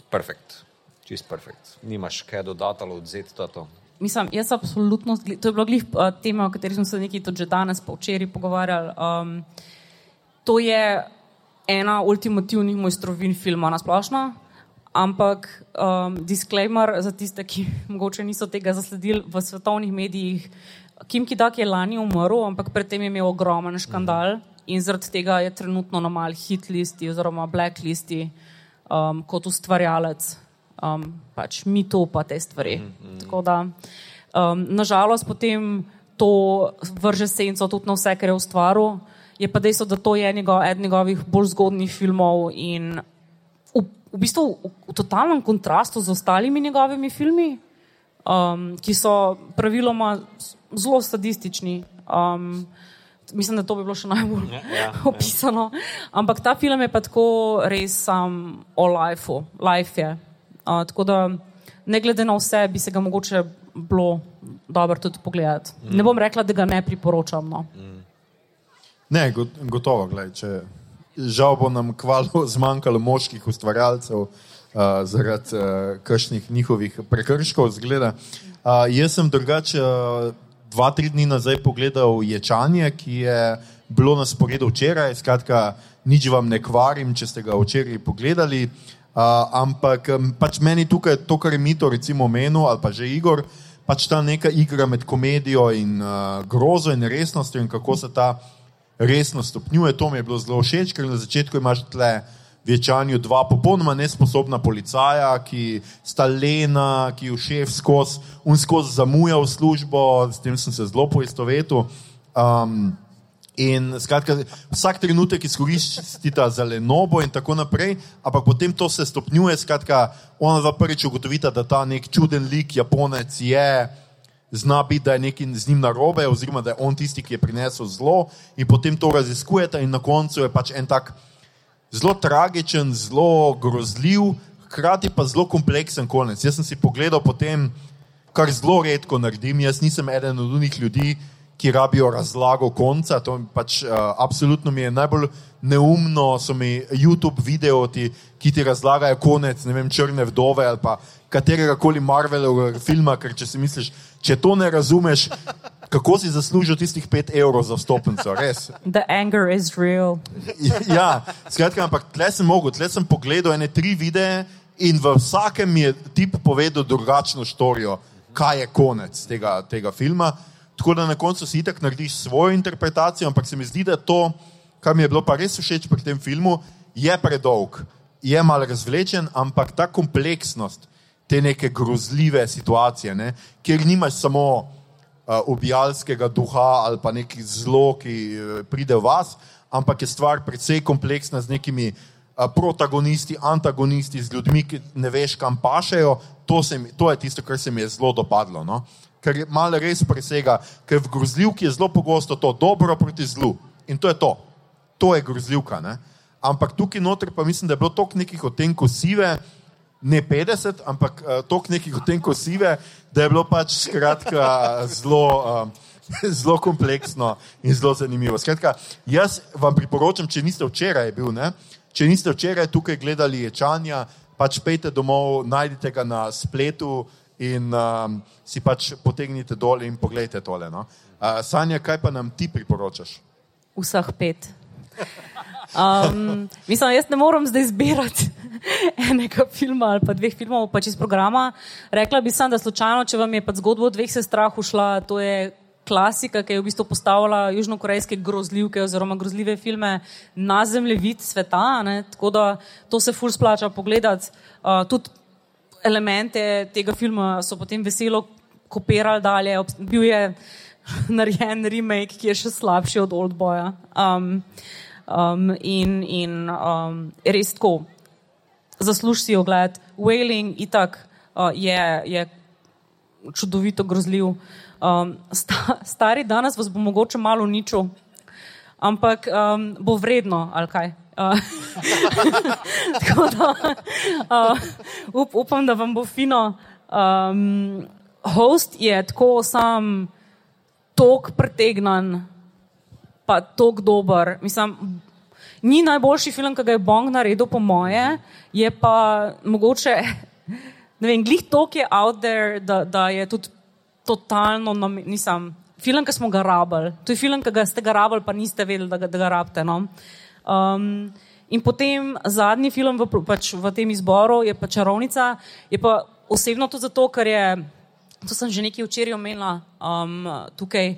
perfekt, čist perfekt. Nimaš kaj dodati ali odzeti to. Mislim, jaz absolutno, to je bilo glih uh, tema, o kateri smo se nekaj tudi že danes, pa včeraj pogovarjali. Um, to je ena ultimativnih mojstrovin filma na splošno. Ampak um, disclaimer za tiste, ki morda niso tega zasledili v svetovnih medijih. Kim Kidak je lani umrl, ampak predtem je imel ogromen škandal in zaradi tega je trenutno na malih hit listi oziroma black listi um, kot ustvarjalec. Um, pač mi to pa te stvari. Mm -hmm. Tako da, um, nažalost, potem to vrže senco tudi na vse, kar je ustvaril. Je pa dejstvo, da to je njegov, eden njegovih bolj zgodnih filmov in v bistvu v, v totalnem kontrastu z ostalimi njegovimi filmi, um, ki so praviloma zelo sadistični. Um, mislim, da to bi bilo še najbolj ja, ja, ja. opisano. Ampak ta film je pa tako res sam o lifeu, life je. Uh, tako da, ne glede na vse, bi se ga mogoče bilo dobro tudi pogledati. Mm. Ne bom rekla, da ga ne priporočam. No. Mm. Ne, gotovo, gledaj, če žal bo nam kvalo zmanjkalo moških ustvarjalcev uh, zaradi uh, kakšnih njihovih prekrškov. Uh, jaz sem drugače uh, dva, tri dni nazaj pogledal Ječanje, ki je bilo na sporedu včeraj. Skratka, nič vam ne kvarim, če ste ga včeraj pogledali. Uh, ampak um, pač meni tukaj to, kar je mito, recimo menu ali pa že Igor, pač ta neka igra med komedijo in uh, grozo in resnostjo in kako se ta resno stopnjuje. To mi je bilo zelo všeč, ker na začetku imaš tle večanju dva popolnoma nesposobna policaja, ki sta lena, ki jo šef skozi un skozi zamuja v službo, s tem sem se zelo poistovetil. Um, In skratka, vsak trenutek izkoristite za lenobo, in tako naprej, ampak potem to se stopnjuje. Skratka, ona dva prvič ugotovita, da ta nek čuden lik, Japonec, je zna biti, da je nekaj z njim narobe, oziroma da je on tisti, ki je prinesel zlo, in potem to raziskujete, in na koncu je pač en tak zelo tragičen, zelo grozljiv, hkrati pa zelo kompleksen konec. Jaz sem si pogledal potem, kar zelo redko naredim, jaz nisem eden od unih ljudi, ki rabijo razlago konca. To pač, uh, absolutno mi je najbolj neumno, so mi YouTube videoti, ki ti razlagajo konec, ne vem, črne vdove ali pa katerega koli Marvelovega filma, ker če si misliš, če to ne razumeš, kako si zaslužil tistih pet evrov za stopnico, res. The anger is real. ja, skratka, ampak tle sem mogel, tle sem pogledal ene tri videe in v vsakem je tip povedal drugačno štorijo, kaj je konec tega, tega filma. Tako da na koncu si itak narediš svojo interpretacijo, ampak se mi zdi, da to, kar mi je bilo pa res všeč pri tem filmu, je predolg, je mal razvlečen, ampak ta kompleksnost te neke grozljive situacije, ne, kjer nimaš samo uh, ubijalskega duha ali pa neki zlo, ki uh, pride v vas, ampak je stvar precej kompleksna z nekimi uh, protagonisti, antagonisti, z ljudmi, ki ne veš, kam pašejo. To, mi, to je tisto, kar se mi je zelo dopadlo. No ker malo res presega, ker v grozljivki je zelo pogosto to dobro proti zlu. In to je to. To je grozljivka. Ne? Ampak tukaj noter pa mislim, da je bilo toliko nekih odtenkov sive, ne 50, ampak uh, toliko nekih odtenkov sive, da je bilo pač skratka zelo. Uh, Zelo kompleksno in zelo zanimivo. Skratka, jaz vam priporočam, če niste včeraj bil, ne? če niste včeraj tukaj gledali ječanja, pač pejte domov, najdite ga na spletu, in um, si pač potegnite dol in pogledajte tole. No? Uh, Sanja, kaj pa nam ti priporočaš? Vseh pet. Um, mislim, jaz ne morem zdaj izbirati enega filma ali pa dveh filmov pač iz programa. Rekla bi sem, da slučajno, če vam je pa zgodba o dveh sestrah ušla, to je klasika, ki je v bistvu postavila južnokorejske grozljivke oziroma grozljive filme na zemljevid sveta. Ne? Tako da to se ful splača pogledati. Uh, tudi elemente tega filma so potem veselo kopirali dalje. Bil je narejen remake, ki je še slabši od Old Boya. Um, um, in in um, res tako, zasluži si ogled. Wailing itak uh, je, je čudovito grozljiv. Um, sta, stari danes vas bo mogoče malo uničil, ampak um, bo vredno, ali kaj. Uh, tako da uh, up, upam, da vam bo fino. Um, host je tako sam, tok pretegnan, pa tako dober. Mislim, ni najboljši film, ki ga je Bong naredil, po moje, je pa mogoče, ne vem, glih tok je out there, da, da je tudi totalno, nisem. Film, ki smo ga rabili, to je film, ki ga ste ga rabili, pa niste vedeli, da ga, da ga rabite. No? Um, in potem zadnji film v, pač v tem izboru je pa Čarovnica, je pa osebno to zato, ker je, to sem že nekaj včeraj omenila um, tukaj.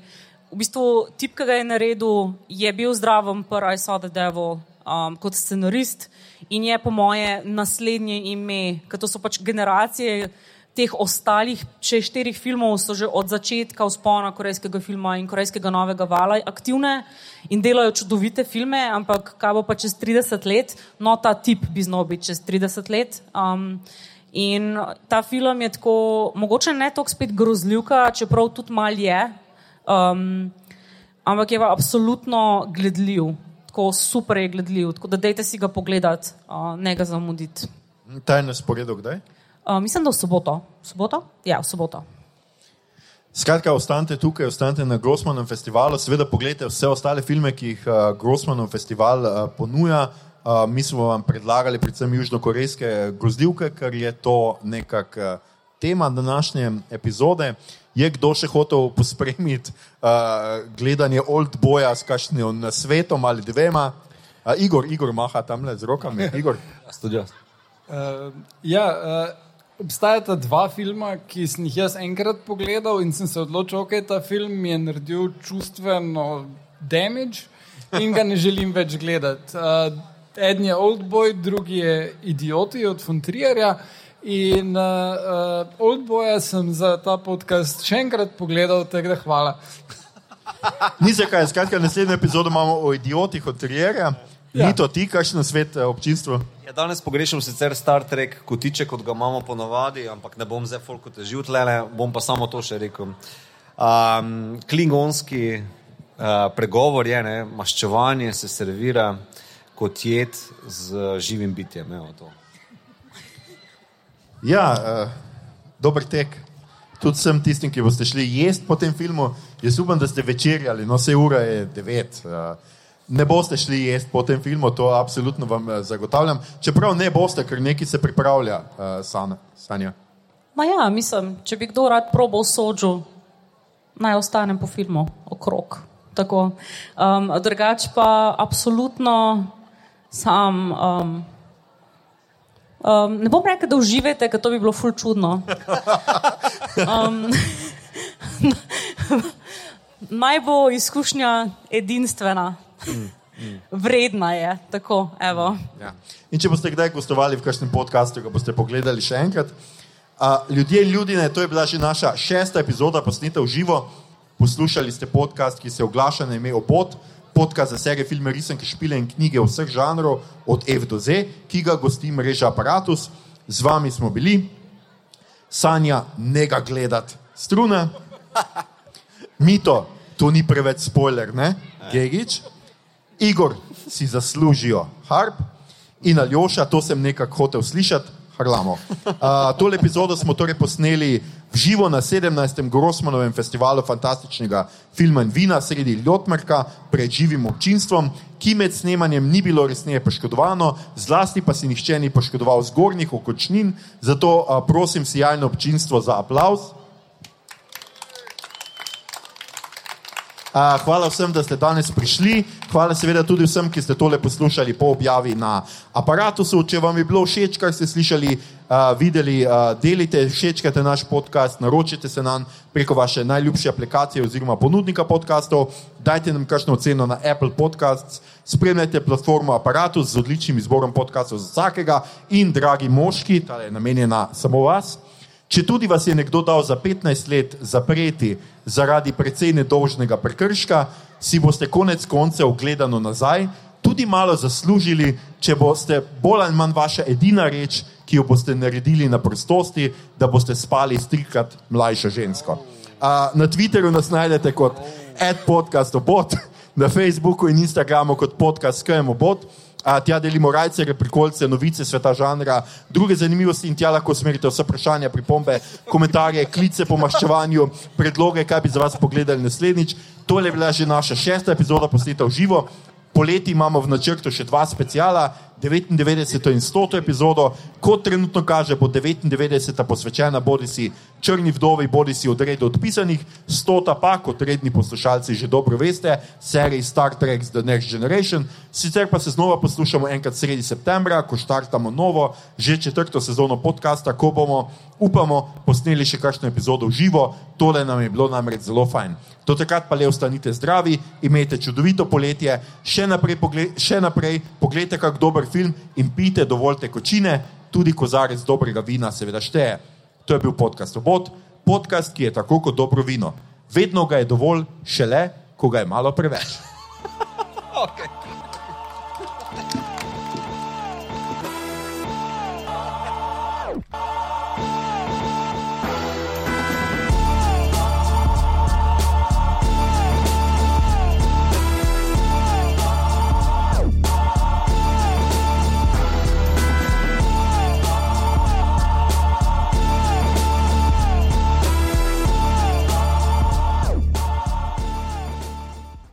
V bistvu tip, ki ga je naredil, je bil zdraven, prvi I saw the devil um, kot scenarist in je po moje naslednje ime, ker to so pač generacije teh ostalih, če štirih filmov so že od začetka vzpona korejskega filma in korejskega novega vala aktivne in delajo čudovite filme, ampak kaj bo pa čez 30 let, no ta tip bi znal biti čez 30 let. Um, in ta film je tako, mogoče ne toliko spet grozljivka, čeprav tudi mal je, Um, ampak je pa absolutno gledljiv, tako super je gledljiv. Tako da dajte si ga pogledati, uh, ne ga zamuditi. Ta je na sporedu kdaj? Uh, mislim, da v soboto. soboto? Ja, v soboto. Skratka, ostanite tukaj, ostanite na Grossmanovem festivalu, seveda pogledajte vse ostale filme, ki jih uh, Grossmanov festival uh, ponuja. Uh, mi smo vam predlagali predvsem južnokorejske grozljivke, ker je to nekakšna uh, tema današnje epizode. Je kdo še hotel pospremiti uh, gledanje Old Boya s kakšnim svetom ali dvema? Uh, Igor, Igor maha tam le z rokami. Igor. Uh, ja, uh, obstajata dva filma, ki sem jih jaz enkrat pogledal in sem se odločil, da okay, ta film je naredil čustveno damage in ga ne želim več gledati. Uh, eden je Old Boy, drugi je Idioti od Fontrierja. In uh, uh, Oldboja sem za ta podcast še enkrat pogledal, tako da hvala. Ni se kaj, skratka, naslednjo epizodo imamo o idiotih od Trierja. Ja. Ni to ti, kakšno svet občinstvo? Ja, danes pogrešam sicer Star Trek kotiček, kot ga imamo ponovadi, ampak ne bom zdaj folko težil tlele, bom pa samo to še rekel. Um, klingonski uh, pregovor je, ne, maščevanje se servira kot jed z živim bitjem. Evo, Ja, uh, dober tek. Tudi sem tistim, ki boste šli jesti po tem filmu. Jaz upam, da ste večerjali, no se ura je devet. Uh, ne boste šli jesti po tem filmu, to absolutno vam uh, zagotavljam. Čeprav ne boste, ker neki se pripravlja, uh, san, Sanja. Ma ja, mislim, če bi kdo rad probal sođu, naj ostanem po filmu okrog. Um, drugač pa absolutno sam. Um, Um, ne bom rekel, da uživate, ker to bi bilo ful čudno. Um, naj bo izkušnja edinstvena, vredna je. Tako, ja. Če boste kdaj gostovali v kakšnem podkastu, ga boste pogledali še enkrat. Uh, ljudje in ljudje, to je bila že naša šesta epizoda, posnete v živo. Poslušali ste podcast, ki se oglaša na ime Obot podcast za serije filme, risanke, špile in knjige vseh žanrov, od F do Z, ki ga gosti mreža Apparatus. Z vami smo bili, Sanja, ne ga gledati, struna, mito, to ni preveč spoiler, ne, Gegič, Igor si zaslužijo harp. In Aljoša, to sem nekako hotel slišati. Uh, tole epizodo smo torej posneli v živo na 17. Grossmanovem festivalu fantastičnega filma in vina sredi Ljotmerka pred živim občinstvom, ki med snemanjem ni bilo resneje poškodovano, zlasti pa si nihče ni poškodoval zgornjih okočnin, zato uh, prosim sijajno občinstvo za aplaus. Uh, hvala vsem, da ste danes prišli. Hvala seveda tudi vsem, ki ste tole poslušali po objavi na aparatu. Če vam je bilo všeč, kar ste slišali, uh, videli, uh, delite, všečkajte naš podcast, naročite se nam preko vaše najljubše aplikacije oziroma ponudnika podcastov, dajte nam kakšno oceno na Apple Podcasts, spremljajte platformo aparatu z odličnim izborom podcastov za vsakega in dragi moški, ta je namenjena samo vas. Če tudi vas je nekdo dal za 15 let zapreti zaradi precej nedolžnega prekrška, si boste konec koncev gledano nazaj tudi malo zaslužili, če boste bolj ali manj vaša edina reč, ki jo boste naredili na prostosti, da boste spali s trikrat mlajšo žensko. Uh, na Twitterju nas najdete kot adpodcastobot, na Facebooku in Instagramu kot podcast KMOBOT tja delimo rajce, reprikolce, novice sveta žanra, druge zanimivosti in tja lahko smerite vse vprašanja, pripombe, komentarje, klice po maščevanju, predloge, kaj bi za vas pogledali naslednjič. To je bila že naša šesta epizoda posneta v živo. Poleti imamo v načrtu še dva speciala, 99. in 100. epizodo, kot trenutno kaže, bo 99. posvečena bodi si črni vdovi, bodi si odredu odpisanih, 100. pa, kot redni poslušalci že dobro veste, seriji Star Trek The Next Generation. Sicer pa se znova poslušamo enkrat sredi septembra, ko štartamo novo, že četrto sezono podcasta, ko bomo, upamo, posneli še kakšno epizodo v živo. Tole nam je bilo namreč zelo fajn. Do takrat pa le ostanite zdravi, imejte čudovito poletje, še naprej, pogled, še naprej pogledajte, kako dober dober film in pite dovolj tekočine, tudi kozarec dobrega vina seveda šteje. To je bil podcast Robot, podcast, ki je tako kot dobro vino. Vedno ga je dovolj, šele, ko ga je malo preveč. okay.